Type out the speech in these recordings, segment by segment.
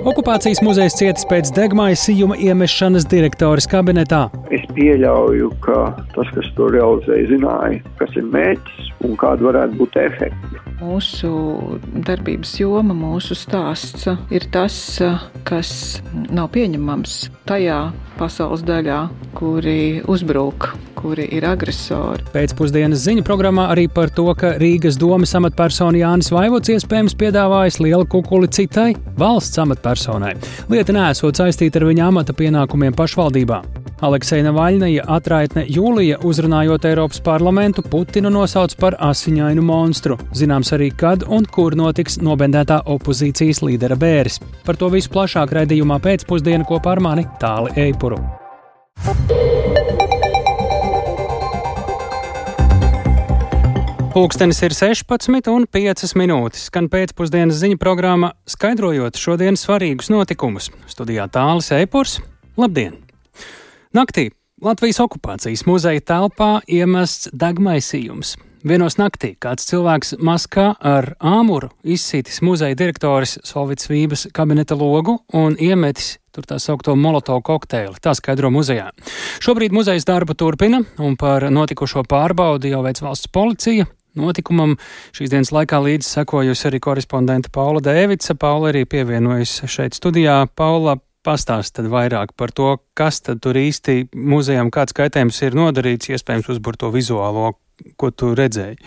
Okupācijas muzejs cietis pēc degmaisījuma iemešanas direktoras kabinetā. Es pieļauju, ka tas, kas to realizēja, zināja, kas ir mērķis un kāda varētu būt efekti. Mūsu darbības joma, mūsu stāsts ir tas, kas nav pieņemams tajā pasaules daļā, kuri uzbrūk kuri ir agresori. Pēcpusdienas ziņu programmā arī par to, ka Rīgas domas amatpersona Jānis Vaivots iespējams piedāvājis lielu kukuli citai valsts amatpersonai. Lieta nesot saistīta ar viņa amata pienākumiem pašvaldībā. Aleksēna Vaļnaja atraitne Jūlija uzrunājot Eiropas parlamentu Putinu nosauc par asiņainu monstru. Zināms arī, kad un kur notiks nobendētā opozīcijas līdera bēris. Par to visu plašāk raidījumā pēcpusdienu kopā ar mani Tāli Eipuru. Pūkstens ir 16,5 minūtes, skan pēcpusdienas ziņu programma, skaidrojot šodienas svarīgus notikumus. Studijā tālāk Eipurs. Labdien! Naktī Latvijas okupācijas muzeja telpā iemests degmaisījums. Vienos naktī kāds cilvēks maskā ar āmuru izsītis muzeja direktoris Solvits Vības kabineta logu un iemetis tur tā saukto molotovu kokteili. Tā skaidro muzejā. Šobrīd muzejas darbu turpina, un par notikušo pārbaudi jau veic valsts policija. Notikumam šīs dienas laikā līdzi sekojusi arī korespondente Paula Dēvica. Paula arī pievienojas šeit studijā. Paula, pastāst tad vairāk par to, kas tad tur īsti muzejam, kāds kaitējums ir nodarīts, iespējams uzbur to vizuālo, ko tu redzēji.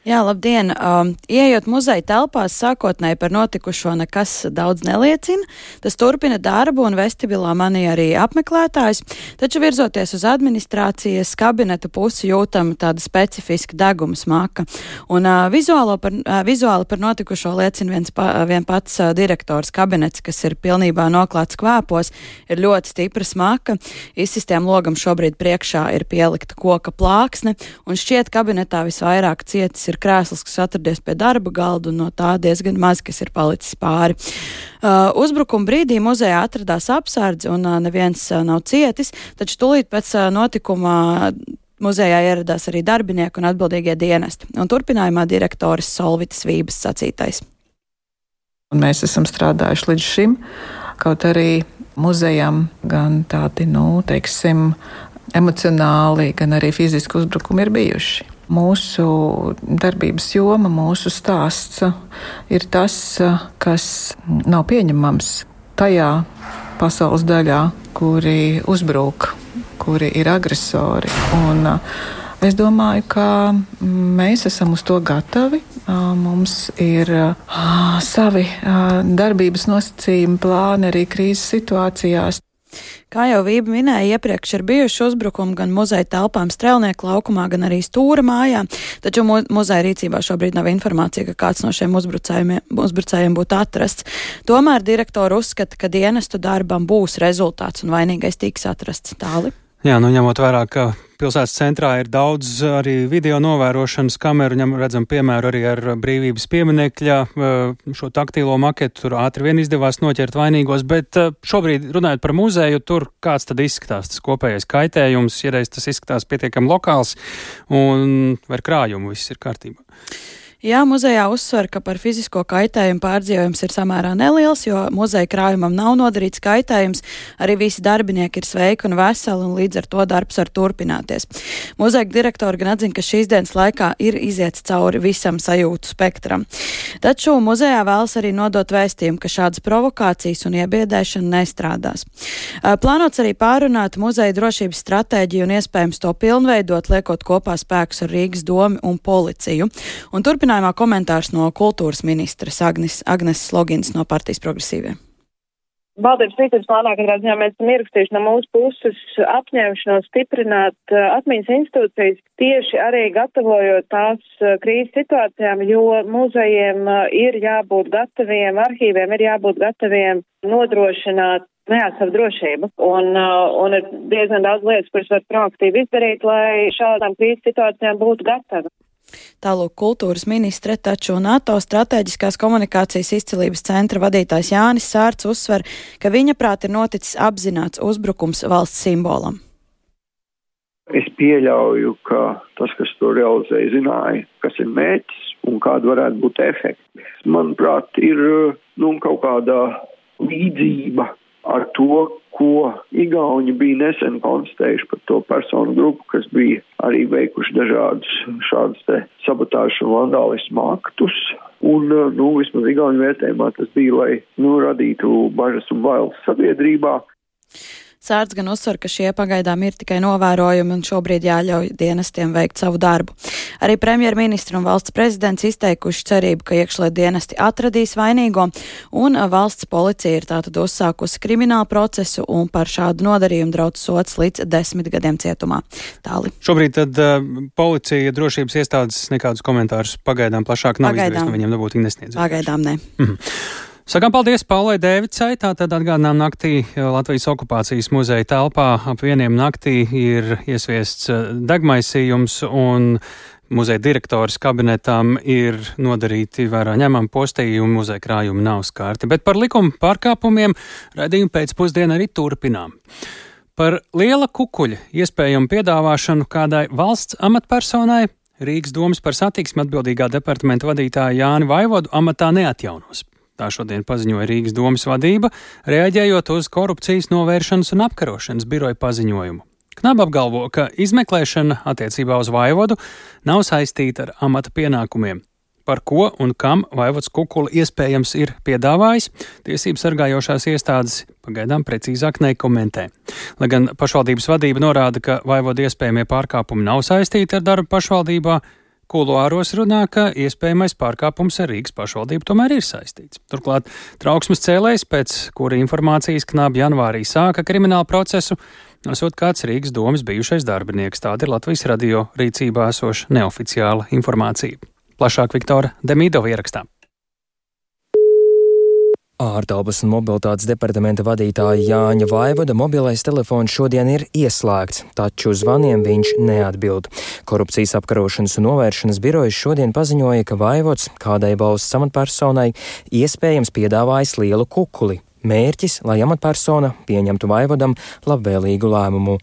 Jā, labdien! Um, Iejot muzeja telpās, sākotnēji par notikušo nekas daudz neliecina. Tas turpina darbu un vestibilā manī arī apmeklētājs, taču virzoties uz administrācijas kabineta pusi jūtam tāda specifiska deguma smaka. Un uh, par, uh, vizuāli par notikušo liecina viens pa, vien pats uh, direktors kabinets, kas ir pilnībā noklāts kvēpos, ir ļoti stipra smaka. Izsistiem logam šobrīd priekšā ir pielikta koka plāksne, un šķiet kabinetā visvairāk cietis ir krēsls, kas atradies pie darba galda, un no tā diezgan maz, kas ir palicis pāri. Uh, uzbrukuma brīdī muzejā atradās apsardzi, un uh, neviens uh, nav cietis, taču tūlīt pēc uh, notikuma muzejā ieradās arī darbinieki un atbildīgie dienesti. Un turpinājumā direktoris Solvitas Vības sacītais. Un mēs esam strādājuši līdz šim, kaut arī muzejam gan tādi, nu, teiksim, emocionāli, gan arī fiziski uzbrukumi ir bijuši. Mūsu darbības joma, mūsu stāsts ir tas, kas nav pieņemams tajā pasaules daļā, kuri uzbrūk, kuri ir agresori. Un, Es domāju, ka mēs esam uz to gatavi. Mums ir savi darbības nosacījumi, plāni arī krīzes situācijās. Kā jau Vība minēja, iepriekš ir bijuši uzbrukumi gan muzeja telpām Strelnieku laukumā, gan arī Stūra mājā, taču mu muzeja rīcībā šobrīd nav informācija, ka kāds no šiem uzbrucējiem būtu atrasts. Tomēr direktori uzskata, ka dienestu darbam būs rezultāts un vainīgais tiks atrasts tāli. Jā, nu ņemot vērā, ka pilsētas centrā ir daudz arī video novērošanas kameru, ņem redzam piemēru arī ar brīvības pieminekļa šo taktīlo maketu, tur ātri vien izdevās noķert vainīgos, bet šobrīd runājot par muzeju, tur kāds tad izskatās tas kopējais kaitējums, ja reiz tas izskatās pietiekami lokāls un ar krājumu viss ir kārtībā. Jā, muzejā uzsver, ka par fizisko kaitējumu pārdzīvojums ir samērā neliels, jo muzeja krājumam nav nodarīts kaitējums. Arī visi darbinieki ir sveiki un veseli, un līdz ar to darbs var turpināties. Muzeja direktori gan atzina, ka šīs dienas laikā ir iziets cauri visam sajūtu spektram. Taču muzejā vēlas arī nodot vēstījumu, ka šādas provokācijas un iebiedēšana nestrādās. Plānots arī pārunāt muzeja drošības stratēģiju un iespējams to pilnveidot, liekot kopā spēkus ar Rīgas domu un policiju. Un Turpinājumā komentārs no kultūras ministras Agnes, Agnes Slogins no partijas progresīviem. Valdības rīcības plānā katrā ziņā mēs esam ierakstījuši no mūsu puses apņemšanos stiprināt uh, atmiņas institūcijas tieši arī gatavojot tās uh, krīzes situācijām, jo muzejiem uh, ir jābūt gataviem, arhīviem ir jābūt gataviem nodrošināt jā, savu drošību. Un, un ir diezgan daudz lietas, kuras var proaktīvi izdarīt, lai šādām krīzes situācijām būtu gatavi. Tālūk kultūras ministre, taču NATO strateģiskās komunikācijas izcilības centra vadītājs Jānis Sārts uzsver, ka viņa prāt ir noticis apzināts uzbrukums valsts simbolam. Es pieļauju, ka tas, kas to realizēja, zināja, kas ir mērķis un kāda varētu būt efekti. Manuprāt, ir nu, kaut kādā līdzība ar to, ko Igauni bija nesen konstatējuši par to personu grupu, kas bija arī veikuši dažādus šādus te sabotāžu un vandālismu aktus. Un, nu, vismaz Igauni vērtējumā tas bija, lai, nu, radītu bažas un bailes sabiedrībā. Sārds gan uzsver, ka šie pagaidām ir tikai novērojumi un šobrīd jāļauj dienestiem veikt savu darbu. Arī premjerministra un valsts prezidents izteikuši cerību, ka iekšliet dienesti atradīs vainīgo, un valsts policija ir tātad uzsākusi kriminālu procesu un par šādu nodarījumu draudz sots līdz desmit gadiem cietumā. Tāli. Šobrīd tad uh, policija, drošības iestādes nekādus komentārus pagaidām plašāk nav Pagaidām. izdarījis, no viņiem dabūt nesniedz. Pagaidām ne. Sakām paldies Paulai Dēvicai. Tātad atgādinām naktī Latvijas okupācijas muzeja telpā ap vieniem naktī ir iesviests eh, degmaisījums un muzeja direktors kabinetam ir nodarīti vērā ņemami postījumi, muzeja krājumi nav skārti. Bet par likuma pārkāpumiem raidījumu pēcpusdienu arī turpinām. Par liela kukuļa iespējamu piedāvāšanu kādai valsts amatpersonai Rīgas domas par satiksmi atbildīgā departamenta vadītāja Jāni Vaivodu amatā neatjaunos. Tā šodien paziņoja Rīgas domas vadība, reaģējot uz korupcijas novēršanas un apkarošanas biroja paziņojumu. Knaba apgalvo, ka izmeklēšana attiecībā uz vaivodu nav saistīta ar amata pienākumiem. Par ko un kam vaivods Kukula iespējams ir piedāvājis, tiesību sargājošās iestādes pagaidām precīzāk nekomentē. Lai gan pašvaldības vadība norāda, ka vaivodu iespējamie pārkāpumi nav saistīti ar darbu pašvaldībā, Kuluāros runā, ka iespējamais pārkāpums ar Rīgas pašvaldību tomēr ir saistīts. Turklāt trauksmes cēlējs, pēc kura informācijas knābi janvārī sāka kriminālu procesu, esot kāds Rīgas domas bijušais darbinieks. Tāda ir Latvijas radio rīcībā esoša neoficiāla informācija. Plašāk Viktora Demīdova ierakstā. Ārtelpas un mobilitātes departamenta vadītāja Jāņa Vaivoda mobilais telefons šodien ir ieslēgts, taču zvaniem viņš neatbild. Korupcijas apkarošanas un novēršanas birojas šodien paziņoja, ka Vaivods kādai valsts amatpersonai iespējams piedāvājis lielu kukuli. Mērķis, lai amatpersona pieņemtu Vaivodam labvēlīgu lēmumu.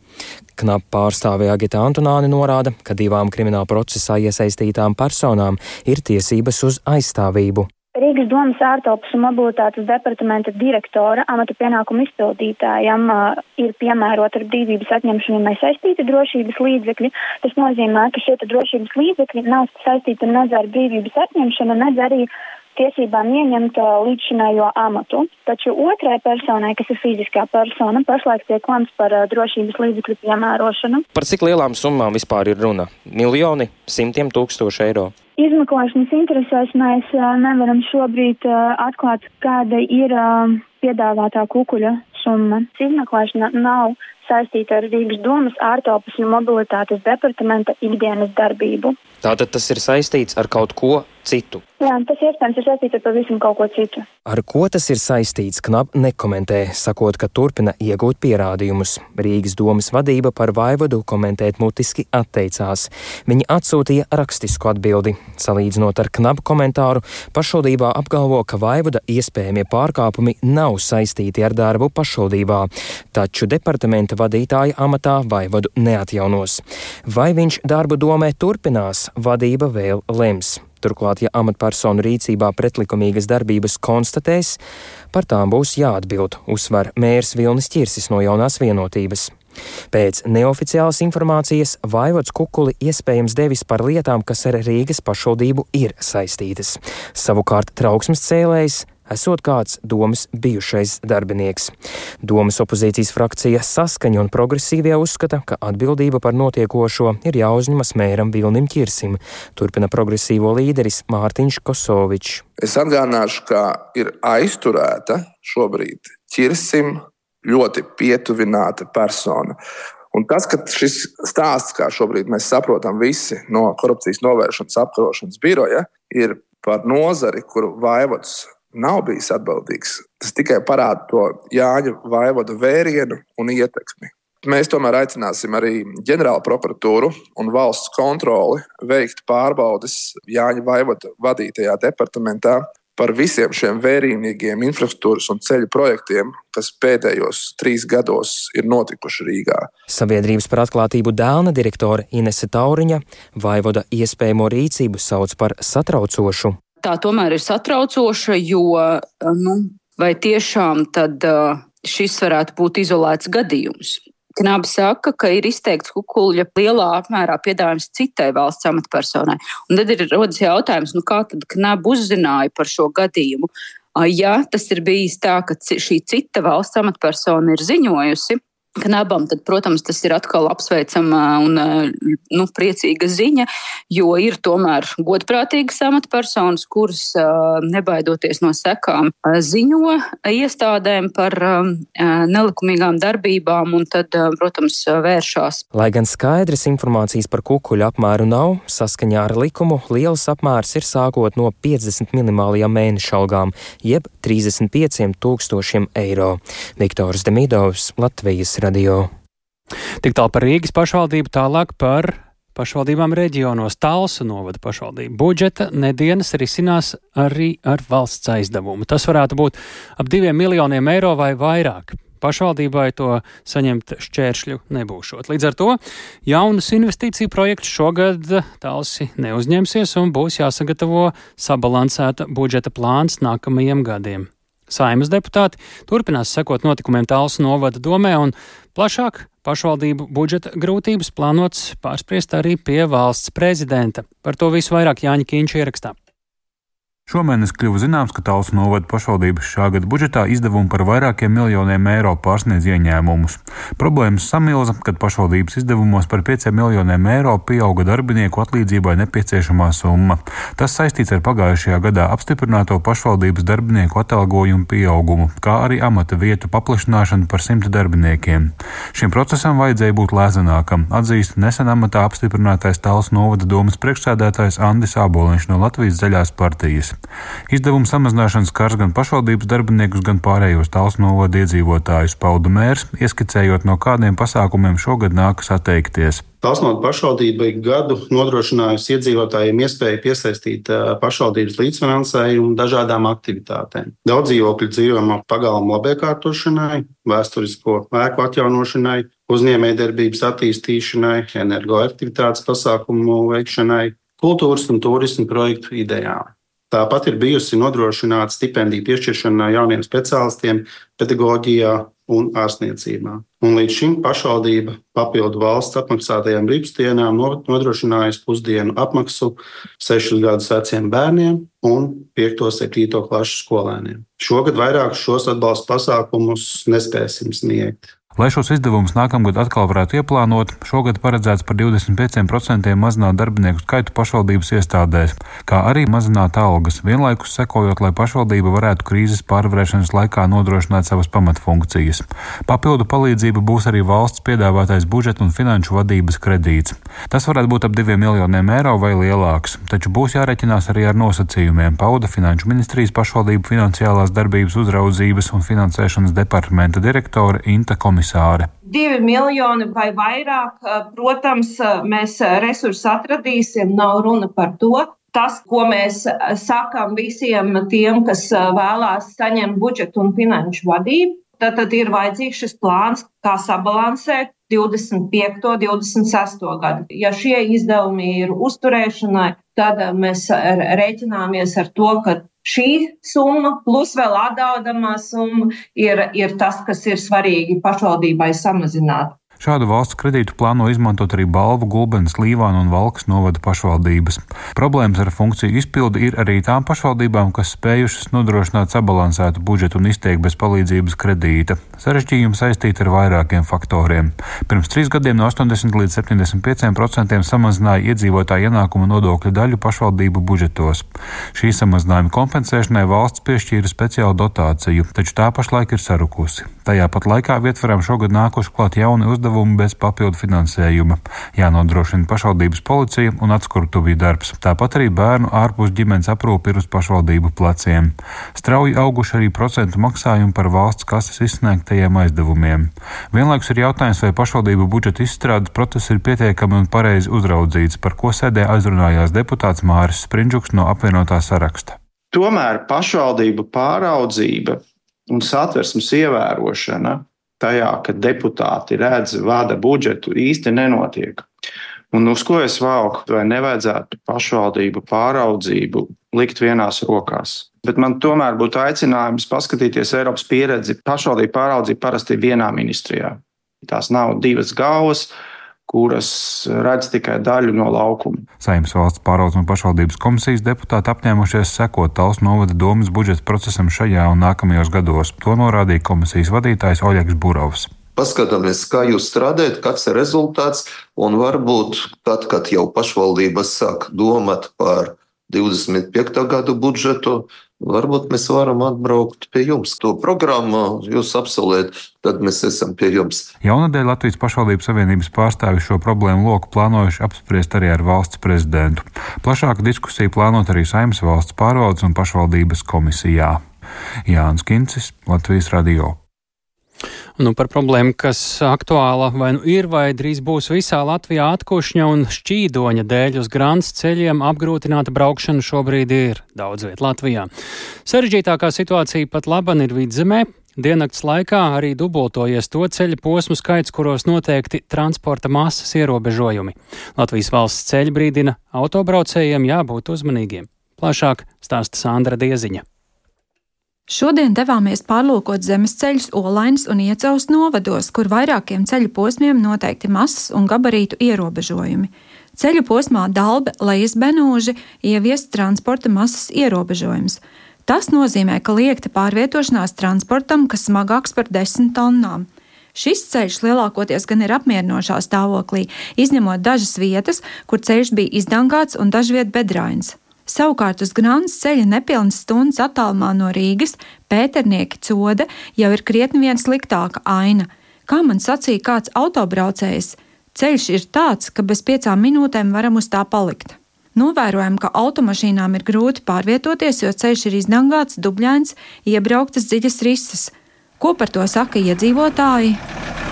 Knap pārstāvja Agita Antonāni norāda, ka divām krimināla procesā iesaistītām personām ir tiesības uz aizstāvību. Rīgas domas ārtelpas un mobilitātes departamenta direktora amata pienākumu izpildītājam uh, ir piemērota ar brīvības atņemšanu nesaistīti drošības līdzekļi. Tas nozīmē, ka šie drošības līdzekļi nav saistīti ar nedz ar brīvības atņemšanu, nedz arī tiesībām ieņemt uh, līdzšinējo amatu. Taču otrai personai, kas ir fiziskā persona, pašlaik tiek lemts par uh, drošības līdzekļu piemērošanu. Par cik lielām summām vispār ir runa? Miljoni, simtiem tūkstoši eiro. Izmeklēšanas interesēs mēs uh, nevaram šobrīd uh, atklāt, kāda ir uh, piedāvātā kukuļa summa. Izmeklēšana nav saistīta ar Rīgas domas ārtelpas un mobilitātes departamenta ikdienas darbību. Tātad tas ir saistīts ar kaut ko citu. Jā, tas iespējams ir saistīts ar pavisam kaut ko citu. Ar ko tas ir saistīts, Knap nekomentē, sakot, ka turpina iegūt pierādījumus. Rīgas domas vadība par vaivodu komentēt mutiski atteicās. Viņi atsūtīja rakstisku atbildi. Salīdzinot ar Knap komentāru, pašvaldībā apgalvo, ka vaivoda iespējamie pārkāpumi nav saistīti ar darbu pašvaldībā, taču departamenta vadītāja amatā vaivodu neatjaunos. Vai viņš darbu domē turpinās, vadība vēl lems. Turklāt, ja amatpersonu rīcībā pretlikumīgas darbības konstatēs, par tām būs jāatbild, uzsver mērs Vilnis Čirsis no jaunās vienotības. Pēc neoficiālas informācijas Vaivots Kukuli iespējams devis par lietām, kas ar Rīgas pašvaldību ir saistītas. Savukārt trauksmes cēlējs esot kāds domas bijušais darbinieks. Domas opozīcijas frakcija saskaņa un progresīvie uzskata, ka atbildība par notiekošo ir jāuzņemas mēram Vilnim Čirsim, turpina progresīvo līderis Mārtiņš Kosovičs. Es atgādināšu, ka ir aizturēta šobrīd Čirsim ļoti pietuvināta persona. Un tas, ka šis stāsts, kā šobrīd mēs saprotam visi no korupcijas novēršanas apkarošanas biroja, ir par nozari, kuru vaivots nav bijis atbildīgs. Tas tikai parāda to Jāņa vaivodu vērienu un ietekmi. Mēs tomēr aicināsim arī ģenerālu prokuratūru un valsts kontroli veikt pārbaudes Jāņa vaivoda vadītajā departamentā par visiem šiem vērienīgiem infrastruktūras un ceļu projektiem, kas pēdējos trīs gados ir notikuši Rīgā. Sabiedrības par atklātību dēlna direktore Inese Tauriņa vaivoda iespējamo rīcību sauc par satraucošu tā tomēr ir satraucoša, jo nu, vai tiešām tad šis varētu būt izolēts gadījums. Knāba saka, ka ir izteikts kukuļa lielā apmērā piedāvājums citai valsts amatpersonai. Un tad ir rodas jautājums, nu kā tad Knāba uzzināja par šo gadījumu? Ja tas ir bijis tā, ka šī cita valsts amatpersona ir ziņojusi, Knabam, tad, protams, tas ir atkal apsveicama un nu, priecīga ziņa, jo ir tomēr godprātīgas amatpersonas, kuras nebaidoties no sekām ziņo iestādēm par nelikumīgām darbībām un tad, protams, vēršās. Lai gan skaidras informācijas par kukuļu apmēru nav, saskaņā ar likumu liels apmērs ir sākot no 50 minimālajām mēneša algām, jeb 35 tūkstošiem eiro. Viktors Demidovs, Latvijas radio. Tik tālu par Rīgas pašvaldību, tālāk par pašvaldībām reģionos. Talsu novada pašvaldību budžeta nedēļas risinās arī ar valsts aizdevumu. Tas varētu būt ap diviem miljoniem eiro vai vairāk. Pašvaldībai to saņemt šķēršļu nebūšot. Līdz ar to jaunus investīciju projektus šogad Talsi neuzņemsies un būs jāsagatavo sabalansēta budžeta plāns nākamajiem gadiem. Saimas deputāti turpinās sekot notikumiem Tāls novada domē un plašāk pašvaldību budžeta grūtības plānots pārspriest arī pie valsts prezidenta. Par to visu vairāk Jāņa Kīņš ierakstā. Šomēnes kļuva zināms, ka Talsu novada pašvaldības šā gada budžetā izdevumi par vairākiem miljoniem eiro pārsniedz ieņēmumus. Problēmas samilza, kad pašvaldības izdevumos par 5 miljoniem eiro pieauga darbinieku atlīdzībai nepieciešamā summa. Tas saistīts ar pagājušajā gadā apstiprināto pašvaldības darbinieku atalgojumu pieaugumu, kā arī amata vietu paplašināšanu par simtu darbiniekiem. Šim procesam vajadzēja būt lēzanākam, atzīst nesen amatā apstiprinātais Talsu novada domas priekšsēdētājs Andis Āboliņš no Latvijas zaļās partijas. Izdevumu samazināšanas skars gan pašvaldības darbiniekus, gan pārējos tāls novada iedzīvotājus pauda mērs, ieskicējot, no kādiem pasākumiem šogad nākas atteikties. Talsnota pašvaldība ik gadu nodrošinājusi iedzīvotājiem iespēju piesaistīt pašvaldības līdzfinansējumu dažādām aktivitātēm. Daudz dzīvokļu dzīvojamā pagalma labiekārtošanai, vēsturisko ēku atjaunošanai, uzņēmējdarbības attīstīšanai, energoefektivitātes pasākumu veikšanai, kultūras un turismu projektu idejām. Tāpat ir bijusi nodrošināta stipendiju piešķiršana jauniem speciālistiem pedagoģijā un ārstniecībā. Un līdz šim pašvaldība papildu valsts apmaksātajām brīvdienām nodrošinājusi pusdienu apmaksu 6 gadus veciem bērniem un 5-7 klašu skolēniem. Šogad vairāk šos atbalsta pasākumus nespēsim sniegt. Lai šos izdevumus nākamgad atkal varētu ieplānot, šogad paredzēts par 25% mazināt darbinieku skaitu pašvaldības iestādēs, kā arī mazināt algas, vienlaikus sekojot, lai pašvaldība varētu krīzes pārvarēšanas laikā nodrošināt savas pamatfunkcijas. Papildu palīdzība būs arī valsts piedāvātais budžeta un finanšu vadības kredīts. Tas varētu būt ap 2 miljoniem eiro vai lielāks, taču būs jāreķinās arī ar nosacījumiem, pauda Finanšu ministrijas pašvaldību finansiālās darbības uzraudzības un finansēšanas departamenta direktore Inta Komisija komisāre. Divi miljoni vai vairāk, protams, mēs resursus atradīsim, nav runa par to. Tas, ko mēs sakām visiem tiem, kas vēlās saņemt budžetu un finanšu vadību, tad, tad ir vajadzīgs šis plāns, kā sabalansēt 25. un 26. gadu. Ja šie izdevumi ir uzturēšanai, tad mēs rēķināmies ar to, ka šī summa plus vēl atdodamā summa ir, ir tas, kas ir svarīgi pašvaldībai samazināt. Šādu valsts kredītu plāno izmantot arī Balvu, Gulbens, Līvānu un Valkas novada pašvaldības. Problēmas ar funkciju izpildi ir arī tām pašvaldībām, kas spējušas nodrošināt sabalansētu budžetu un izteikt bez palīdzības kredīta. Sarežģījumi saistīti ar vairākiem faktoriem. Pirms trīs gadiem no 80 līdz 75% samazināja iedzīvotāju ienākumu nodokļu daļu pašvaldību budžetos. Šī samazinājuma kompensēšanai valsts piešķīra speciālu dotāciju, taču tā pašlaik ir sarukusi. Tajā pat laikā vietvaram šogad nākuši klāt jauni uzdevumi uzdevumu bez papildu finansējuma. Jānodrošina pašvaldības policija un atskurtuvju darbs. Tāpat arī bērnu ārpus ģimenes aprūpi ir uz pašvaldību pleciem. Strauji auguši arī procentu maksājumi par valsts kases izsniegtajiem aizdevumiem. Vienlaikus ir jautājums, vai pašvaldību budžeta izstrādes process ir pietiekami un pareizi uzraudzīts, par ko sēdē aizrunājās deputāts Māris Sprindžuks no apvienotā saraksta. Tomēr pašvaldību pāraudzība un satversmes ievērošana tajā, ka deputāti redz, vada budžetu, īsti nenotiek. Un uz ko es valku, vai nevajadzētu pašvaldību pāraudzību likt vienās rokās? Bet man tomēr būtu aicinājums paskatīties Eiropas pieredzi. Pašvaldība pāraudzība parasti ir vienā ministrijā. Tās nav divas galvas, kuras redz tikai daļu no laukuma. Saimnes valsts pāraudzes un pašvaldības komisijas deputāti apņēmušies sekot Tals novada domas budžeta procesam šajā un nākamajos gados. To norādīja komisijas vadītājs Oļegs Burovs. Paskatāmies, kā jūs strādājat, kāds ir rezultāts, un varbūt tad, kad jau pašvaldības sāk domāt par 25. gadu budžetu, Varbūt mēs varam atbraukt pie jums. To programmu jūs apsolējat, tad mēs esam pie jums. Jaunadēļ Latvijas pašvaldības savienības pārstāvi šo problēmu loku plānojuši apspriest arī ar valsts prezidentu. Plašāku diskusiju plānot arī Saimnes valsts pārvaldes un pašvaldības komisijā. Jānis Kincis, Latvijas radio. Nu, par problēmu, kas aktuāla vai nu ir, vai drīz būs visā Latvijā atkušņa un šķīdoņa dēļ uz grāns ceļiem apgrūtināta braukšana šobrīd ir daudz viet Latvijā. Sarežģītākā situācija pat laban ir vidzemē. Diennakts laikā arī dubultojies to ceļu posmu skaits, kuros noteikti transporta masas ierobežojumi. Latvijas valsts ceļa brīdina autobraucējiem jābūt uzmanīgiem. Plašāk stāsta Sandra Dieziņa. Šodien devāmies pārlūkot zemes ceļus Olainas un Iecavas novados, kur vairākiem ceļu posmiem noteikti masas un gabarītu ierobežojumi. Ceļu posmā Dalbe, Lejas Benūži ieviest transporta masas ierobežojums. Tas nozīmē, ka liekta pārvietošanās transportam, kas smagāks par 10 tonnām. Šis ceļš lielākoties gan ir apmierinošā stāvoklī, izņemot dažas vietas, kur ceļš bija izdangāts un dažviet bedrains. Savukārt uz Grānas ceļa nepilnas stundas attālumā no Rīgas pēternieki code jau ir krietni vien sliktāka aina. Kā man sacīja kāds autobraucējs, ceļš ir tāds, ka bez piecām minūtēm varam uz tā palikt. Novērojam, ka automašīnām ir grūti pārvietoties, jo ceļš ir izdangāts, dubļains, iebrauktas dziļas rises. Ko par to saka iedzīvotāji?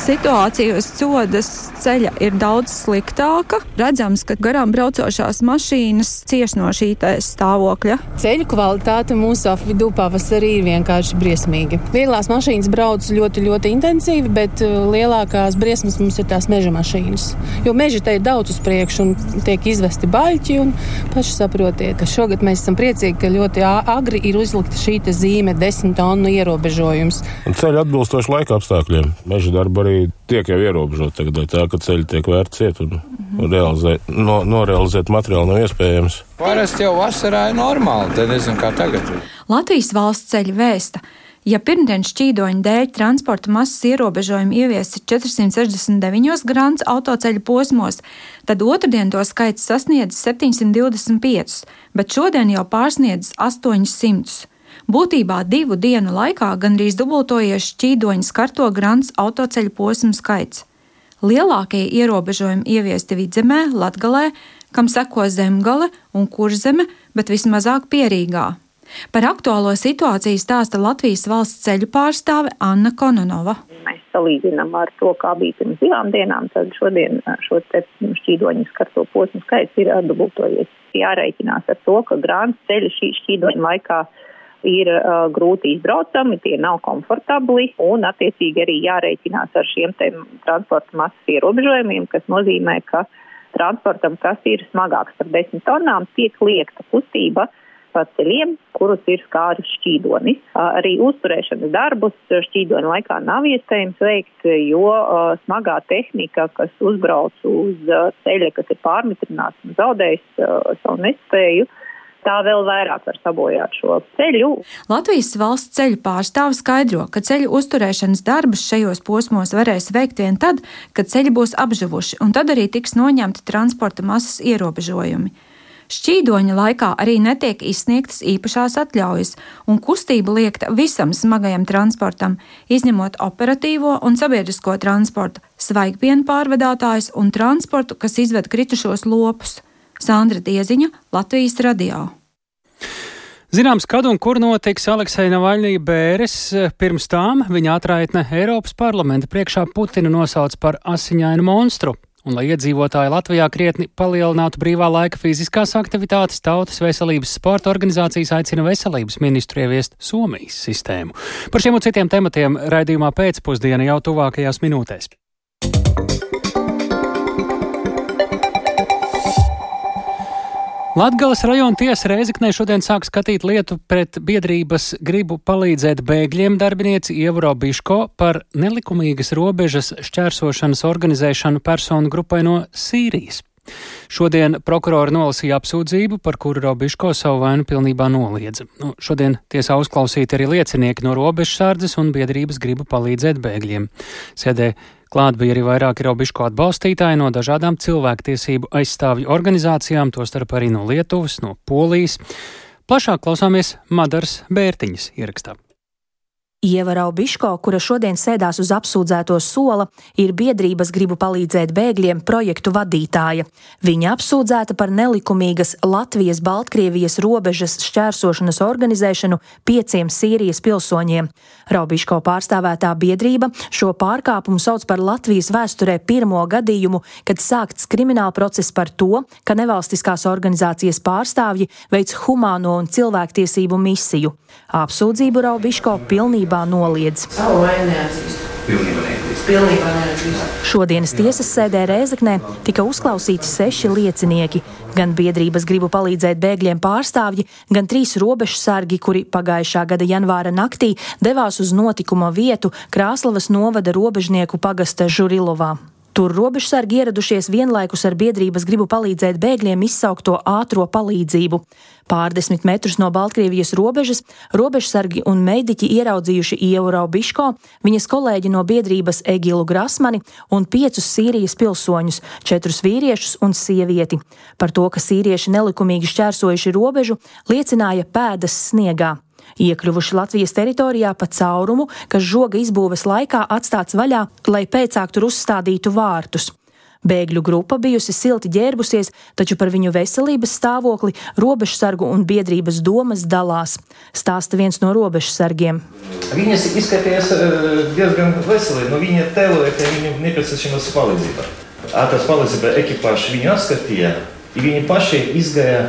Situācija uz sodas ceļa ir daudz sliktāka. Redzams, ka garām braucošās mašīnas cieš no šī stāvokļa. Ceļu kvalitāte mūsu apvidū pavasarī ir vienkārši briesmīga. Vieglās mašīnas brauc ļoti, ļoti intensīvi, bet uh, lielākās briesmas mums ir tās meža mašīnas. Jo meži te ir daudz uz priekšu un tiek izvesti baļķi. Paši saprotiet, ka šogad mēs esam priecīgi, ka ļoti agri ir uzlikta šī zīme, desmit tonu ierobežojums. Ceļi atbilstoši laika apstākļiem. Meža darba arī tiek jau ierobežota tagad, tā ka ceļi tiek vērts ciet un, un realizēt, no, norealizēt materiālu nav iespējams. Parasti jau vasarā ir normāli, tad nezinu, kā tagad. Latvijas valsts ceļa vēsta. Ja pirmdienas šķīdoņa dēļ transporta masas ierobežojumi ieviesti 469 grāmatas autoceļu posmos, tad otrdien to skaits sasniedz 725, bet šodien jau pārsniedz 800. Būtībā divu dienu laikā gandrīz dubultojies šķīdoņa skarto grants autoceļu posmu skaits. Lielākie ierobežojumi ieviesti vidzemē, Latgalē, kam seko zemgale un kurzeme, bet vismazāk pierīgā. Par aktuālo situāciju stāsta Latvijas valsts ceļu pārstāve Anna Kononova. Mēs salīdzinām ar to, kā bija pirms divām dienām, tad šodien šo šķīdoņu skarto posmu skaits ir dubultojies. Jāreikinās ar to, ka grāns ceļi šī šķīdoņa laikā ir uh, grūti izbraucami, tie nav komfortabli un attiecīgi arī jārēķinās ar šiem transporta masas ierobežojumiem, kas nozīmē, ka transportam, kas ir smagāks par 10 tonnām, tiek liekta kustība pa ceļiem, kurus ir skāris šķīdonis. Arī uzturēšanas darbus šķīdoni laikā nav iespējams veikt, jo smagā tehnika, kas uzbrauc uz ceļa, kas ir pārmitrināts un zaudējis savu nespēju, uh, tā vēl vairāk var sabojāt šo ceļu. Latvijas valsts ceļu pārstāvis skaidro, ka ceļu uzturēšanas darbus šajos posmos varēs veikt vien tad, kad ceļi būs apžuvuši, un tad arī tiks noņemti transporta masas ierobežojumi. Šķīdoņa laikā arī netiek izsniegtas īpašās atļaujas, un kustība liekta visam smagajam transportam, izņemot operatīvo un sabiedrisko transportu, svaigpienu pārvadātājus un transportu, kas izved kritušos lopus. Sandra Dieziņa, Latvijas radio. Zināms, kad un kur notiks Aleksēna Navaļnija bēres, pirms tām viņa atraitne Eiropas parlamenta priekšā Putinu nosauc par asiņainu monstru. Un, lai iedzīvotāji Latvijā krietni palielinātu brīvā laika fiziskās aktivitātes, Tautas veselības sporta organizācijas aicina veselības ministru ieviest Somijas sistēmu. Par šiem un citiem tematiem raidījumā pēcpusdienā jau tuvākajās minūtēs. Latgales rajona tiesa Reizeknē šodien sāk skatīt lietu pret biedrības gribu palīdzēt bēgļiem darbinieci Ievro Biško par nelikumīgas robežas šķērsošanas organizēšanu personu grupai no Sīrijas. Šodien prokurori nolasīja apsūdzību, par kuru Robiško savu vainu pilnībā noliedza. Nu, šodien tiesā uzklausīti arī liecinieki no robežsardzes un biedrības gribu palīdzēt bēgļiem. Sēdē Klāt bija arī vairāki Robiško atbalstītāji no dažādām cilvēktiesību aizstāvju organizācijām, tostarp arī no Lietuvas, no Polijas. Plašāk klausāmies Madaras Bērtiņas ierakstā. Ieva Raubiško, kura šodien sēdās uz apsūdzēto sola, ir biedrības gribu palīdzēt bēgļiem projektu vadītāja. Viņa apsūdzēta par nelikumīgas Latvijas-Baltkrievijas robežas šķērsošanas organizēšanu pieciem Sīrijas pilsoņiem. Raubiško pārstāvētā biedrība šo pārkāpumu sauc par Latvijas vēsturē pirmo gadījumu, kad sākts krimināla process par to, ka nevalstiskās organizācijas pārstāvji veic humāno un cilvēktiesību misiju. Apsūdzību Raubiško pilnībā pilnībā noliedz. Savu vainu neatzīst. Pilnībā neatzīst. Pilnībā neatzīst. Šodienas tiesas sēdē Rēzaknē tika uzklausīti seši liecinieki - gan biedrības gribu palīdzēt bēgļiem pārstāvji, gan trīs robežsargi, kuri pagājušā gada janvāra naktī devās uz notikuma vietu Krāslavas novada robežnieku pagasta Žurilovā. Tur robežsargi ieradušies vienlaikus ar biedrības gribu palīdzēt bēgļiem izsaukto ātro palīdzību. Pārdesmit metrus no Baltkrievijas robežas robežsargi un mediķi ieraudzījuši Ievu Raubiško, viņas kolēģi no biedrības Egilu Grasmani un piecus Sīrijas pilsoņus, četrus vīriešus un sievieti. Par to, ka sīrieši nelikumīgi šķērsojuši robežu, liecināja pēdas sniegā iekļuvuši Latvijas teritorijā pa caurumu, kas žoga izbūves laikā atstāts vaļā, lai pēcāk tur uzstādītu vārtus. Bēgļu grupa bijusi silti ģērbusies, taču par viņu veselības stāvokli robežsargu un biedrības domas dalās. Stāsta viens no robežsargiem. Viņas izskatījās eh, diezgan veseli, no viņa tēloja, ka viņam nepieciešamas palīdzība. Ātras palīdzība ekipāžu viņu atskatīja, viņi paši izgāja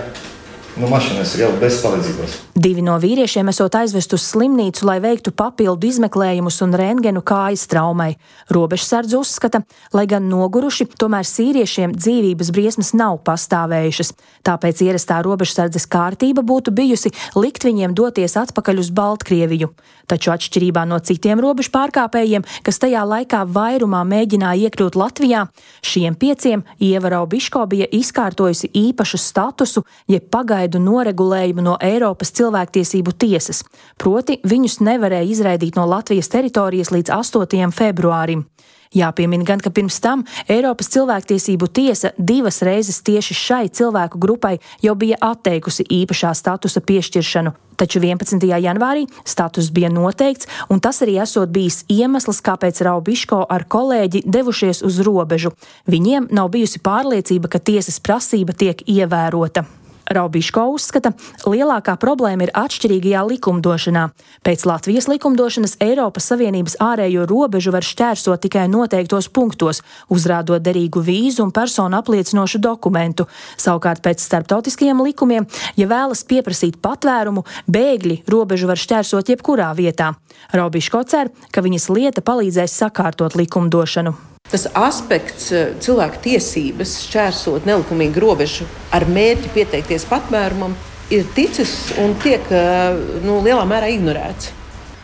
no mašīnas jau bez palīdzības. Divi no vīriešiem esot aizvest uz slimnīcu, lai veiktu papildu izmeklējumus un rentgenu kājas traumai. Robežsardze uzskata, lai gan noguruši, tomēr sīriešiem dzīvības briesmas nav pastāvējušas. Tāpēc ierastā robežsardzes kārtība būtu bijusi likt viņiem doties atpakaļ uz Baltkrieviju. Taču atšķirībā no citiem robežu pārkāpējiem, kas tajā laikā vairumā mēģināja iekļūt Latvijā, šiem pieciem Ievarau Biško bija izkārtojusi īpašu statusu, jeb pagaidu noregulējumu no Eiropas cilvēktiesību tiesas, proti viņus nevarēja izraidīt no Latvijas teritorijas līdz 8. februārim. Jāpiemina gan, ka pirms tam Eiropas cilvēktiesību tiesa divas reizes tieši šai cilvēku grupai jau bija atteikusi īpašā statusa piešķiršanu. Taču 11. janvārī status bija noteikts, un tas arī esot bijis iemesls, kāpēc Raubiško ar kolēģi devušies uz robežu. Viņiem nav bijusi pārliecība, ka tiesas prasība tiek ievērota. Raubiško uzskata, lielākā problēma ir atšķirīgajā likumdošanā. Pēc Latvijas likumdošanas Eiropas Savienības ārējo robežu var šķērsot tikai noteiktos punktos, uzrādot derīgu vīzu un personu apliecinošu dokumentu. Savukārt pēc starptautiskajiem likumiem, ja vēlas pieprasīt patvērumu, bēgļi robežu var šķērsot jebkurā vietā. Raubiško cer, ka viņas lieta palīdzēs sakārtot likumdošanu. Tas aspekts, eh, cilvēka tiesības šķērsot nelikumīgu robežu ar mērķi pieteikties patvērumam, ir ticis un tiek eh, nu, lielā mērā ignorēts.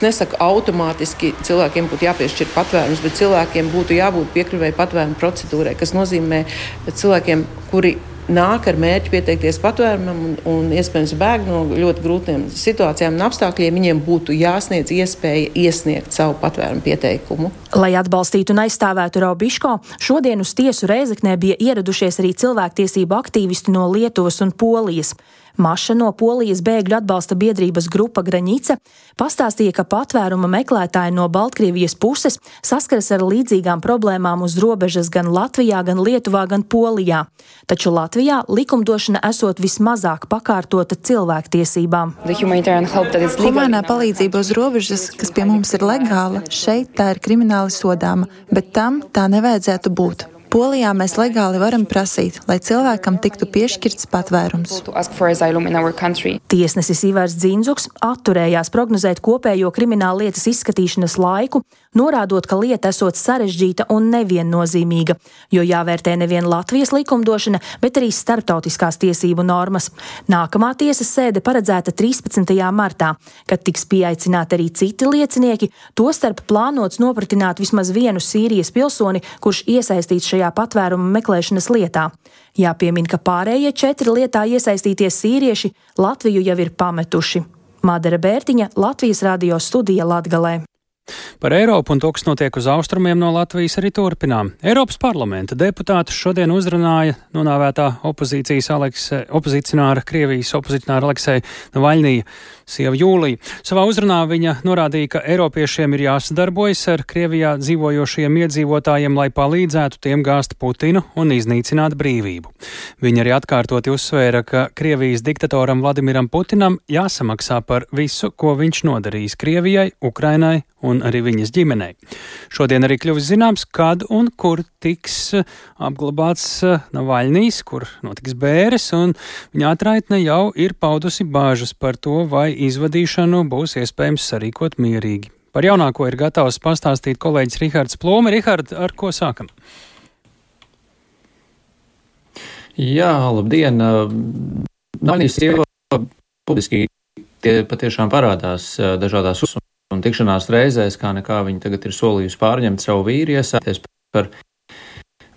Nesaku automātiski cilvēkiem būtu jāpiešķir patvērums, bet cilvēkiem būtu jābūt piekļuvēji patvērumu procedūrai, kas nozīmē cilvēkiem, kuri nāk ar mērķi pieteikties patvērumam un, un iespējams bēg no ļoti grūtiem situācijām un apstākļiem, viņiem būtu jāsniedz iespēja iesniegt savu patvērumu pieteikumu. Lai atbalstītu un aizstāvētu Raubiško, šodien uz tiesu Reizeknē bija ieradušies arī cilvēktiesību aktīvisti no Lietuvas un Polijas. Maša no Polijas bēgļu atbalsta biedrības grupa Graņica pastāstīja, ka patvēruma meklētāji no Baltkrievijas puses saskaras ar līdzīgām problēmām uz robežas gan Latvijā, gan Lietuvā, gan Polijā. Taču Latvijā likumdošana esot vismazāk pakārtota cilvēktiesībām. Humānā palīdzība uz robežas, kas pie mums ir legāla, šeit tā ir krimināli sodāma, bet tam tā nevajadzētu būt. Polijā mēs legāli varam prasīt, lai cilvēkam tiktu piešķirts patvērums. Tiesnesis Ivars Dzinzuks atturējās prognozēt kopējo krimināla lietas izskatīšanas laiku, norādot, ka lieta esot sarežģīta un neviennozīmīga, jo jāvērtē nevien Latvijas likumdošana, bet arī starptautiskās tiesību normas. Nākamā tiesas sēde paredzēta 13. martā, kad tiks pieaicināti arī citi liecinieki, tostarp plānots nopratināt vismaz vienu Sīrijas pilsoni, kurš iesaistīts šajā patvēruma meklēšanas lietā. Jāpiemina, ka pārējie četri lietā iesaistītie sīrieši Latviju jau ir pametuši. Madara Bērtiņa, Latvijas radio studija Latgalē. Par Eiropu un to, kas notiek uz austrumiem no Latvijas, arī turpinām. Eiropas parlamenta deputātus šodien uzrunāja nonāvētā opozīcijas Alekse, opozicionāra, Krievijas opozicionāra Aleksei Navaļnija sieva Jūlija. Savā uzrunā viņa norādīja, ka Eiropiešiem ir jāsadarbojas ar Krievijā dzīvojošiem iedzīvotājiem, lai palīdzētu tiem gāzt Putinu un iznīcināt brīvību. Viņa arī atkārtoti uzsvēra, ka Krievijas diktatoram Vladimiram Putinam jāsamaksā par visu, ko viņš nodarījis Krievijai, Ukrainai un arī viņas ģimenei. Šodien arī kļuvis zināms, kad un kur tiks eh, apglabāts eh, Navaļnīs, kur notiks bēres, un viņa atraitne jau ir paudusi bāžas par to, vai izvadīšanu būs iespējams sarīkot mierīgi. Par jaunāko ir gatavs pastāstīt kolēģis Rihards Plūme. Rihard, ar ko sākam? Jā, labdien! Navaļnīs sieva publiski tie patiešām parādās eh, dažādās uzsvēršanās un tikšanās reizēs, kā nekā viņa tagad ir solījusi pārņemt savu vīru, iesāties par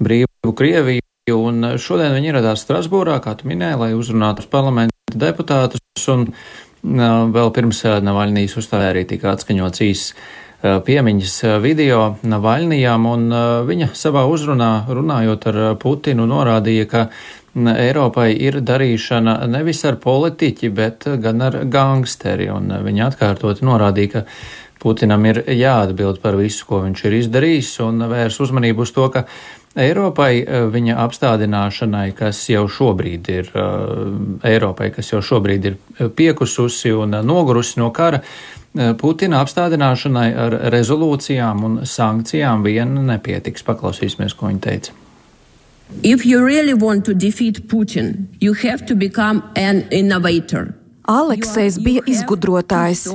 brīvu Krieviju. Un šodien viņi ieradās Strasbūrā, kā tu minēji, lai uzrunātu parlamenta deputātus. Un vēl pirms Navaļnijas uzstājā arī tika atskaņots īsts piemiņas video Navaļnijām, un viņa savā uzrunā runājot ar Putinu norādīja, ka Eiropai ir darīšana nevis ar politiķi, bet gan ar gangsteri, un viņa atkārtoti norādīja, ka Putinam ir jāatbild par visu, ko viņš ir izdarījis, un vērs uzmanību uz to, ka Eiropai viņa apstādināšanai, kas jau šobrīd ir Eiropai, kas jau šobrīd ir piekususi un nogurusi no kara, Putina apstādināšanai ar rezolūcijām un sankcijām vien nepietiks. Paklausīsimies, ko viņa teica. If you really want to defeat Putin, you have to become an innovator. Aleksējs bija izgudrotājs.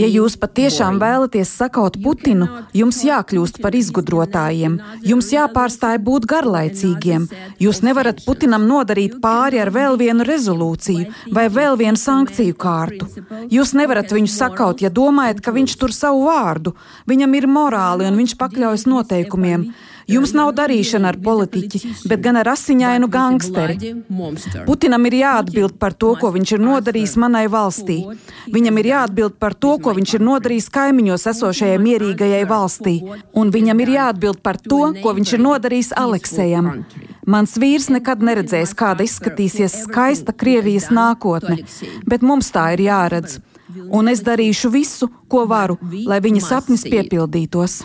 Ja jūs patiešām vēlaties sakaut Putinu, jums jākļūst par izgudrotājiem. Jums jāpārstāj būt garlaicīgiem. Jūs nevarat Putinam nodarīt pāri ar vēl vienu rezolūciju vai vēl vienu sankciju kārtu. Jūs nevarat viņu sakaut, ja domājat, ka viņš tur savu vārdu. Viņam ir morāli un viņš pakļaujas noteikumiem. Jums nav darīšana ar politiķi, bet gan ar asiņainu gangsteri. Putinam ir jāatbild par to, ko viņš ir nodarījis manai valstī. Viņam ir jāatbild par to, ko viņš ir nodarījis kaimiņos esošajai mierīgajai valstī. Un viņam ir jāatbild par to, ko viņš ir nodarījis Aleksējam. Mans vīrs nekad neredzēs, kāda izskatīsies skaista Krievijas nākotne, bet mums tā ir jāredz un es darīšu visu, ko varu, lai viņa sapnis piepildītos.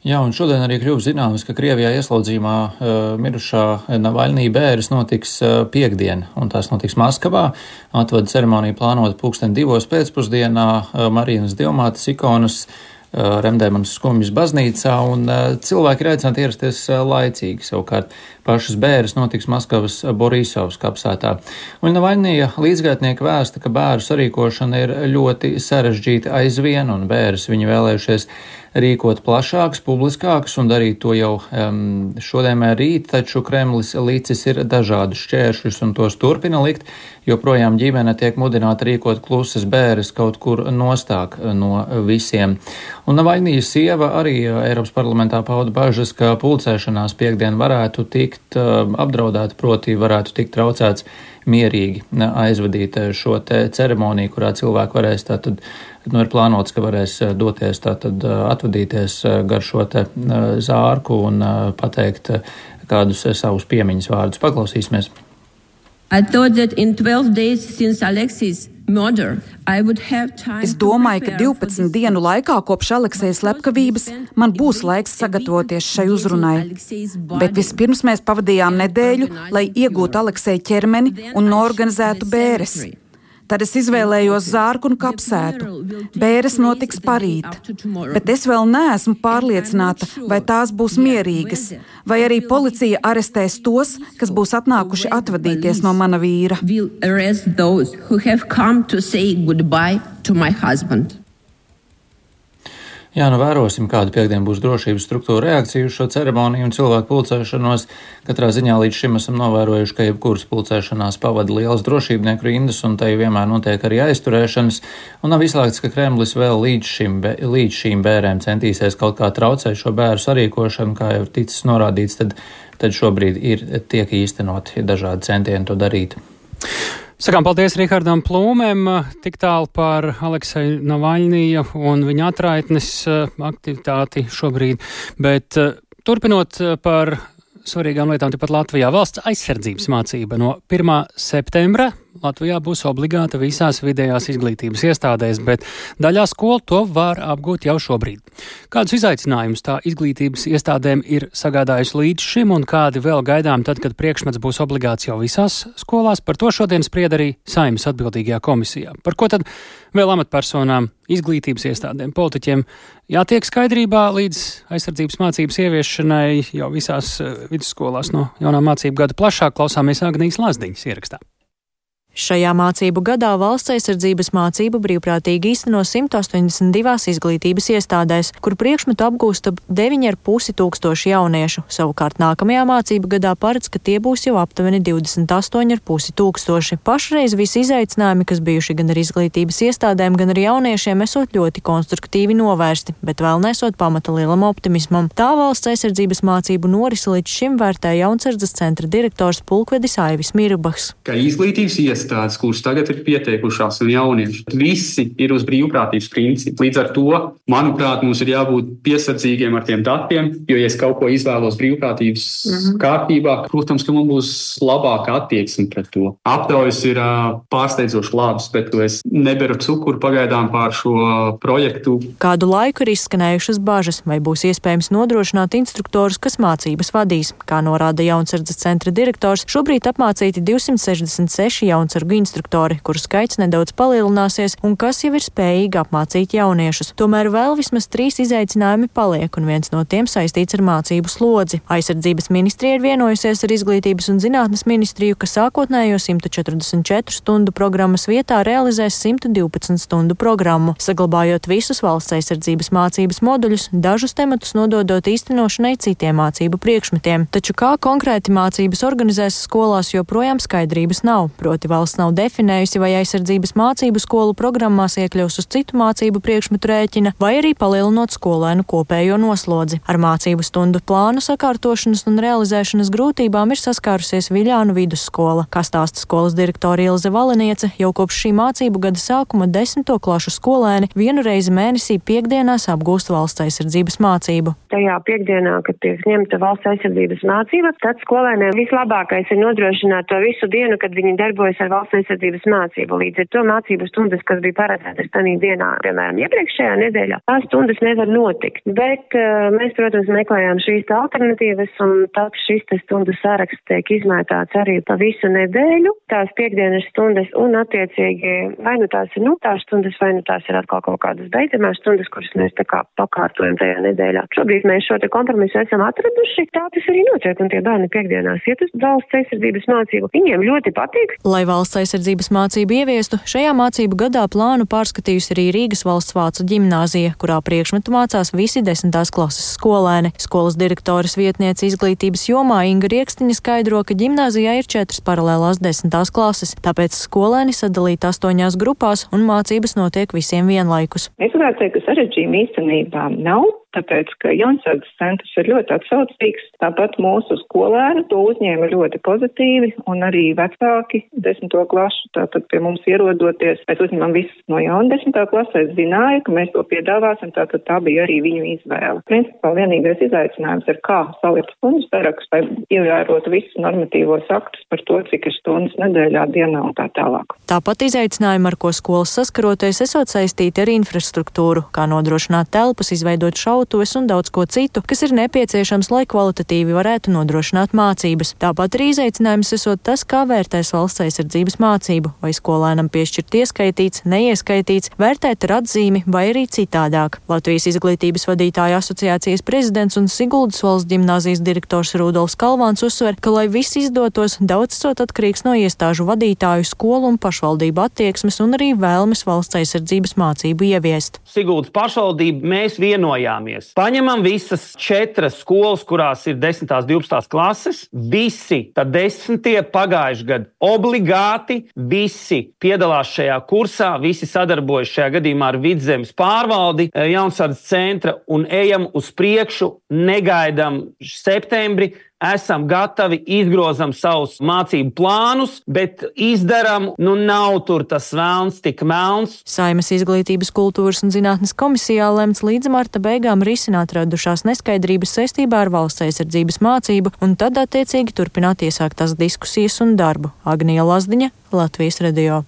Jā, un šodien arī kļuva zināms, ka Krievijā ieslodzījumā uh, mirušā Navaļnī bērns notiks uh, piekdien, un tās notiks Maskavā. Atvada ceremonija plānota pulksten divos pēcpusdienā uh, Marijas Dievmātes ikonas uh, Remdēmanas skumjas baznīcā, un cilvēki ir aicināti ierasties laicīgi. Savukārt pašas bērnas notiks Maskavas Borisovas kapsētā. Un Navaļnija līdzgaitnieki vēsta, ka bērnu sarīkošana ir ļoti sarežģīta aizvien, un bērns viņi vēlējušies rīkot plašāks, publiskāks un darīt to jau um, šodien rīt, taču Kremlis līdzis ir dažādus šķēršļus un tos turpina likt, joprojām ģimene tiek mudināta rīkot klusas bēres kaut kur nostāk no visiem. Un Navaļnijas sieva arī Eiropas parlamentā pauda bažas, ka pulcēšanās piekdien varētu tikt uh, apdraudēta, proti varētu tikt traucēts mierīgi aizvadīt šo te ceremoniju, kurā cilvēki varēs tātad, nu, ir plānots, ka varēs doties tātad atvadīties gar šo te zārku un pateikt kādus savus piemiņas vārdus. Paklausīsimies! I thought that in 12 days since Alexis Es domāju, ka 12 dienu laikā kopš Aleksējas slepkavības man būs laiks sagatavoties šai uzrunai. Bet vispirms mēs pavadījām nedēļu, lai iegūtu Aleksēja ķermeni un norganizētu bēres. Tad es izvēlējos zārku un kapsētu. Bēres notiks parīt, bet es vēl neesmu pārliecināta, vai tās būs mierīgas, vai arī policija arestēs tos, kas būs atnākuši atvadīties no mana vīra. Jā, nu vērosim, kāda piekdiena būs drošības struktūra reakcija uz šo ceremoniju un cilvēku pulcēšanos. Katrā ziņā līdz šim esam novērojuši, ka jebkuras pulcēšanās pavada lielas drošībnieku rindas un tai vienmēr notiek arī aizturēšanas. Un nav izslēgts, ka Kremlis vēl līdz, šim, līdz šīm bērēm centīsies kaut kā traucēt šo bēru sarīkošanu, kā jau ticis norādīts, tad, tad šobrīd ir tiek īstenoti dažādi centieni to darīt. Sakām paldies Rihardam Plūmēm, tik tālu par Alekseju Navaļnija un viņa atraitnes eh, aktivitāti šobrīd, bet eh, turpinot eh, par svarīgām lietām tepat Latvijā. Valsts aizsardzības mācība no 1. septembra Latvijā būs obligāta visās vidējās izglītības iestādēs, bet daļā skolu to var apgūt jau šobrīd. Kādus izaicinājumus tā izglītības iestādēm ir sagādājusi līdz šim un kādi vēl gaidām tad, kad priekšmets būs obligāts jau visās skolās, par to šodien spried arī Saimas atbildīgajā komisijā. Par ko tad vēl amatpersonām, izglītības iestādēm, politiķiem jātiek skaidrībā līdz aizsardzības mācības ieviešanai jau visās eh, vidusskolās no jaunā mācību gada plašāk klausāmies Agnijas Lazdiņas ierakstā. Šajā mācību gadā valsts aizsardzības mācību brīvprātīgi īsteno 182 izglītības iestādēs, kur priekšmetu apgūst ap 9,5 tūkstoši jauniešu. Savukārt nākamajā mācību gadā paredz, ka tie būs jau aptuveni 28,5 tūkstoši. Pašreiz visi izaicinājumi, kas bijuši gan ar izglītības iestādēm, gan ar jauniešiem, esot ļoti konstruktīvi novērsti, bet vēl nesot pamata lielam optimismam. Tā valsts aizsardzības mācību norisi līdz šim vērtē Jaunsardzes centra direktors Pulkvedis Aivis Mirbachs iestādes, kuras tagad ir pieteikušās, un jaunieši. Visi ir uz brīvprātības principu. Līdz ar to, manuprāt, mums ir jābūt piesardzīgiem ar tiem datiem, jo, ja es kaut ko izvēlos brīvprātības mm -hmm. kārtībā, protams, ka man būs labāka attieksme pret to. Aptaujas ir uh, pārsteidzoši labas, bet es neberu cukuru pagaidām pār šo projektu. Kādu laiku ir izskanējušas bažas, vai būs iespējams nodrošināt instruktorus, kas mācības vadīs. Kā norāda Jaunsardzes centra direktors, šobrīd apmācīti 266 jauni jaunsargu instruktori, kuru skaits nedaudz palielināsies un kas jau ir spējīgi apmācīt jauniešus. Tomēr vēl vismaz trīs izaicinājumi paliek, un viens no tiem saistīts ar mācību slodzi. Aizsardzības ministrija ir vienojusies ar Izglītības un zinātnes ministriju, ka sākotnējo 144 stundu programmas vietā realizēs 112 stundu programmu, saglabājot visus valsts aizsardzības mācības moduļus, dažus tematus nododot īstenošanai citiem mācību priekšmetiem. Taču kā konkrēti mācības organizēs skolās, joprojām skaidrības nav. Proti valsts nav definējusi, vai aizsardzības mācību skolu programmās iekļaus uz citu mācību priekšmetu rēķina, vai arī palielinot skolēnu kopējo noslodzi. Ar mācību stundu plānu sakārtošanas un realizēšanas grūtībām ir saskārusies Viļānu vidusskola, kā stāsta skolas direktore Ilze Valeniece, jau kopš šī mācību gada sākuma desmito klašu skolēni vienu reizi mēnesī piekdienās apgūst valsts aizsardzības mācību. Tajā piekdienā, kad tiek ņemta valsts aizsardzības mācība, tad skolēniem vislabākais ir nodrošināt to visu dienu, kad viņi darbojas ar valsts aizsardzības mācību. Līdz ar to mācību stundas, kas bija paredzētas tādā dienā, piemēram, iepriekšējā nedēļā, tās stundas nevar notikt. Bet uh, mēs, protams, meklējām šīs alternatīvas, un tad šis stundu saraksts tiek izmētāts arī pa visu nedēļu. Tās piekdienas stundas, un attiecīgi vai nu tās ir nūtās stundas, vai nu tās ir atkal kaut kādas beidzamās stundas, kuras mēs tā kā pakārtojam tajā nedēļā. Šobrīd mēs šo te kompromisu esam atraduši. Tā tas arī notiek, un tie bērni piekdienās iet uz valsts aizsardzības mācību. Viņiem ļoti patīk. Lai valsts aizsardzības mācību ieviestu, šajā mācību gadā plānu pārskatījusi arī Rīgas valsts vācu ģimnāzija, kurā priekšmetu mācās visi desmitās klases skolēni. Skolas direktoras vietniece izglītības jomā Inga Riekstiņa skaidro, ka ģimnāzijā ir četras paralēlās desmitās klases, tāpēc skolēni sadalīti astoņās grupās un mācības notiek visiem vienlaikus. Es varētu teikt, ka sarežģījumi īstenībā nav tāpēc, ka Jansardas centrs ir ļoti atsaucīgs. Tāpat mūsu skolēni to uzņēma ļoti pozitīvi, un arī vecāki desmito klašu, tātad pie mums ierodoties, mēs uzņemam visus no jauna desmitā klasē, zināja, ka mēs to piedāvāsim, tātad tā bija arī viņu izvēle. Principā vienīgais izaicinājums ir, kā salikt stundu sarakstu, lai ievērotu visus normatīvos aktus par to, cik ir stundas nedēļā, dienā un tā tālāk. Tāpat izaicinājumi, ar ko skolas saskaroties, esot saistīti ar infrastruktūru, kā nodrošināt telpas, izveidot šautuves un daudz ko citu, kas ir nepieciešams, lai kvalitatīvi varētu nodrošināt mācības. Tāpat arī izaicinājums esot tas, kā vērtēs valsts aizsardzības mācību, vai skolēnam piešķirt ieskaitīts, neieskaitīts, vērtēt ar atzīmi vai arī citādāk. Latvijas izglītības vadītāja asociācijas prezidents un Siguldas valsts ģimnāzijas direktors Rudolfs Kalvāns uzsver, ka, lai viss izdotos, daudz sot atkarīgs no iestāžu vadītāju, skolu un pašvaldību attieksmes un arī vēlmes valsts aizsardzības mācību ieviest. Siguldas pašvaldība mēs vienojāmies. Paņemam visas četras skolas, kurās ir 10. un 12. klases. Visi tad desmitie pagājuši gadu obligāti visi piedalās šajā kursā, visi sadarbojas šajā gadījumā ar vidzemes pārvaldi, eh, jaunsardzes centra un ejam uz priekšu, negaidām septembri esam gatavi, izgrozam savus mācību plānus, bet izdarām, nu nav tur tas vēlns tik melns. Saimas izglītības, kultūras un zinātnes komisijā lemts līdz marta beigām risināt radušās neskaidrības saistībā ar valsts aizsardzības mācību un tad attiecīgi turpināt iesāktās diskusijas un darbu. Agnija Lazdiņa, Latvijas radio.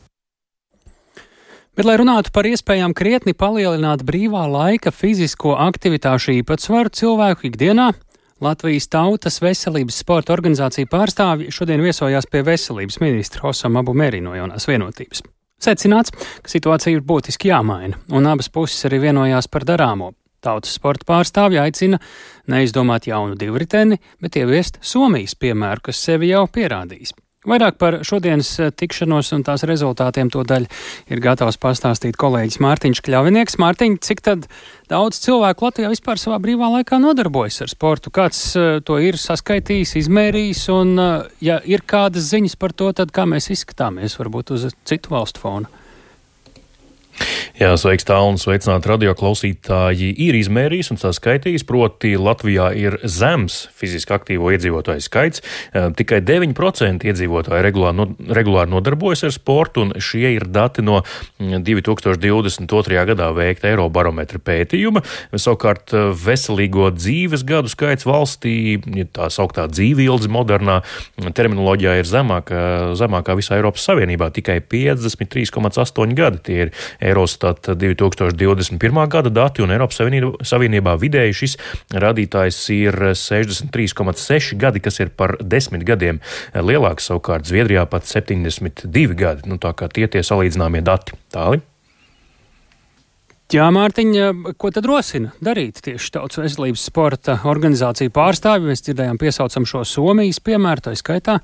Bet, lai runātu par iespējām krietni palielināt brīvā laika fizisko aktivitāšu īpatsvaru cilvēku ikdienā, Latvijas Tautas Veselības sporta organizācija pārstāvji šodien viesojās pie veselības ministra Osama Abu Meri no jaunās vienotības. Secināts, ka situācija ir būtiski jāmaina, un abas puses arī vienojās par darāmo. Tautas sporta pārstāvji aicina neizdomāt jaunu divriteni, bet ieviest Somijas piemēru, kas sevi jau pierādījis. Vairāk par šodienas tikšanos un tās rezultātiem to daļu ir gatavs pastāstīt kolēģis Mārtiņš Kļavinieks. Mārtiņ, cik tad daudz cilvēku Latvijā vispār savā brīvā laikā nodarbojas ar sportu? Kāds to ir saskaitījis, izmērījis, un ja ir kādas ziņas par to, tad kā mēs izskatāmies varbūt uz citu valstu fona? Jā, sveiks tālu un sveicināt radio klausītāji. Ir izmērījis un saskaitījis, proti Latvijā ir zems fiziski aktīvo iedzīvotāju skaits. Tikai 9% iedzīvotāji regulāri, no, regulāri nodarbojas ar sportu, un šie ir dati no 2022. Mm, gadā veikta Eirobarometra pētījuma. Savukārt veselīgo dzīves gadu skaits valstī, tā sauktā dzīvildze modernā terminoloģijā ir zemākā, zemākā visā Eiropas Savienībā - tikai 53,8 gadi. Tie ir Eurostat 2021. gada dati, un Eiropas Savienībā, vidēji šis rādītājs ir 63,6 gadi, kas ir par desmit gadiem lielāks, savukārt Zviedrijā pat 72 gadi. Nu, tā kā tie tie salīdzināmie dati. Tāli. Jā, Mārtiņa, ko tad rosina darīt tieši Tautas veselības sporta organizāciju pārstāvji? Mēs dzirdējām, piesaucam šo Somijas piemēru, tā skaitā.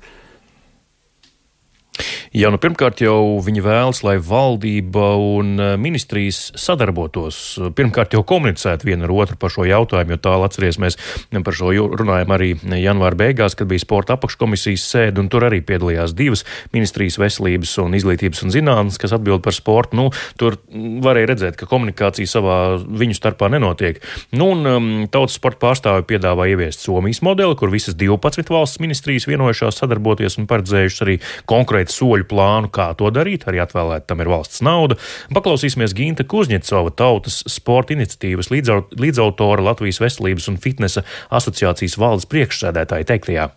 Jā, nu pirmkārt jau viņi vēlas, lai valdība un eh, ministrijas sadarbotos. Pirmkārt jau komunicēt viena ar otru par šo jautājumu, jo tālu atceries mēs par šo runājam arī janvāra beigās, kad bija sporta apakškomisijas sēde, un tur arī piedalījās divas ministrijas veselības un izglītības un zinātnes, kas atbild par sportu. Nu, tur varēja redzēt, ka komunikācija savā viņu starpā nenotiek. Nu, un tautas sporta pārstāvi piedāvā ieviest Somijas modeli, kur visas 12 valsts ministrijas vienojušās sadarboties un paredzējušas arī konkrēti soļi soļu plānu, kā to darīt, arī atvēlēt tam ir valsts nauda. Paklausīsimies Ginta Kuzņecova tautas sporta iniciatīvas līdzautora Latvijas veselības un fitnesa asociācijas valdes priekšsēdētāja teiktajā.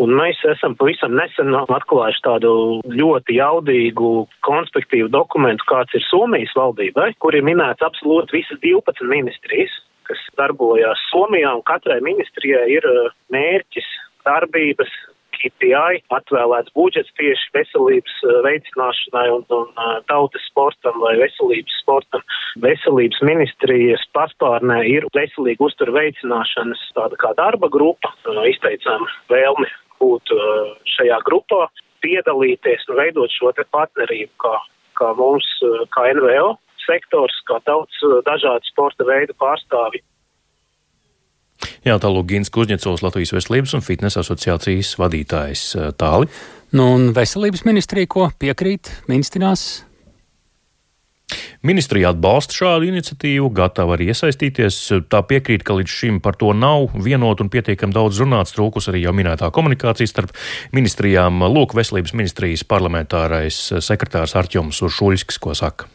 Un mēs esam pavisam nesen atklājuši tādu ļoti jaudīgu konspektīvu dokumentu, kāds ir Somijas valdībai, kur ir minēts absolūti visas 12 ministrijas, kas darbojās Somijā, un katrai ministrijai ir uh, mērķis, darbības, KPI atvēlēts budžets tieši veselības eh, veicināšanai un, un eh, tautas sportam vai veselības sportam. Veselības ministrijas paspārnē ir veselīga uztura veicināšanas tāda kā darba grupa. Eh, izteicām vēlmi būt šajā grupā, piedalīties un veidot šo te partnerību, kā, kā mums, kā NVO sektors, kā tautas dažādu sporta veidu pārstāvji. Jā, tālāk Gins Kuzņecovs, Latvijas Veselības un fitnesa asociācijas vadītājs tāli. Nu, un veselības ministrija, ko piekrīt, ministrinās? Ministrija atbalsta šādu iniciatīvu, gatava arī iesaistīties. Tā piekrīt, ka līdz šim par to nav vienot un pietiekami daudz runāts, trūkus arī jau minētā komunikācija starp ministrijām. Lūk, veselības ministrijas parlamentārais sekretārs Arķoms Uršuļskis, ko saka.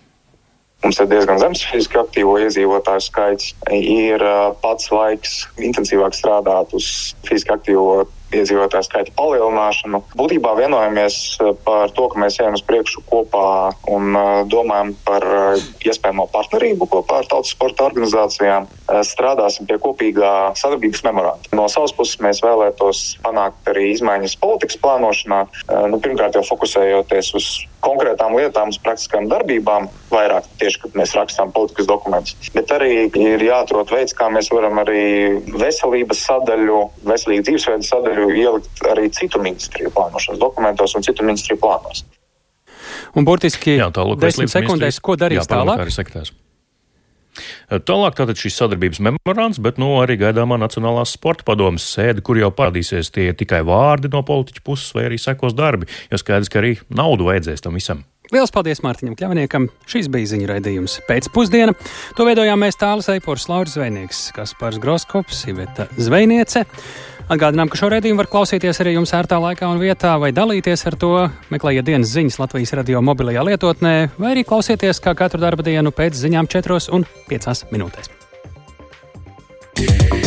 Mums ir diezgan zems fiziski aktīvo iedzīvotāju skaits. Ir pats laiks intensīvāk strādāt uz fiziski aktīvo iedzīvotāju skaita palielināšanu. Būtībā vienojamies par to, ka mēs ejam uz priekšu kopā un domājam par iespējamo partnerību kopā ar tautas sporta organizācijām. Strādāsim pie kopīgā sadarbības memoranda. No savas puses mēs vēlētos panākt arī izmaiņas politikas plānošanā. Nu, pirmkārt, jau fokusējoties uz konkrētām lietām, uz praktiskām darbībām, vairāk tieši, kad mēs rakstām politikas dokumentus. Bet arī ir jāatrod veids, kā mēs varam arī veselības sadaļu, veselīgu dzīvesveidu sadaļu ielikt arī citu ministriju plānošanas dokumentos un citu ministriju plānos. Un burtiski Jā, tālāk, desmit sekundēs, ko darīs Jā, tālāk? Tālāk tātad šis sadarbības memorands, bet nu, arī gaidāmā Nacionālās sporta padomas sēde, kur jau parādīsies tie tikai vārdi no politiķa puses, vai arī sekos darbi, jo skaidrs, ka arī naudu vajadzēs tam visam. Lielas paldies Mārtiņam Kļavniekam. Šīs bija ziņu raidījums pēcpusdiena. To veidojām mēs tālāk Eipors Lauris Zvejnieks, Kaspars Groskops, Iveta Zvejniece. Atgādinām, ka šo redzējumu var klausīties arī jums ērtā laikā un vietā, vai dalīties ar to, meklējiet dienas ziņas Latvijas radio mobilajā lietotnē, vai arī klausieties kā katru darba dienu pēc ziņām 4 un 5 minūtēs. Yeah.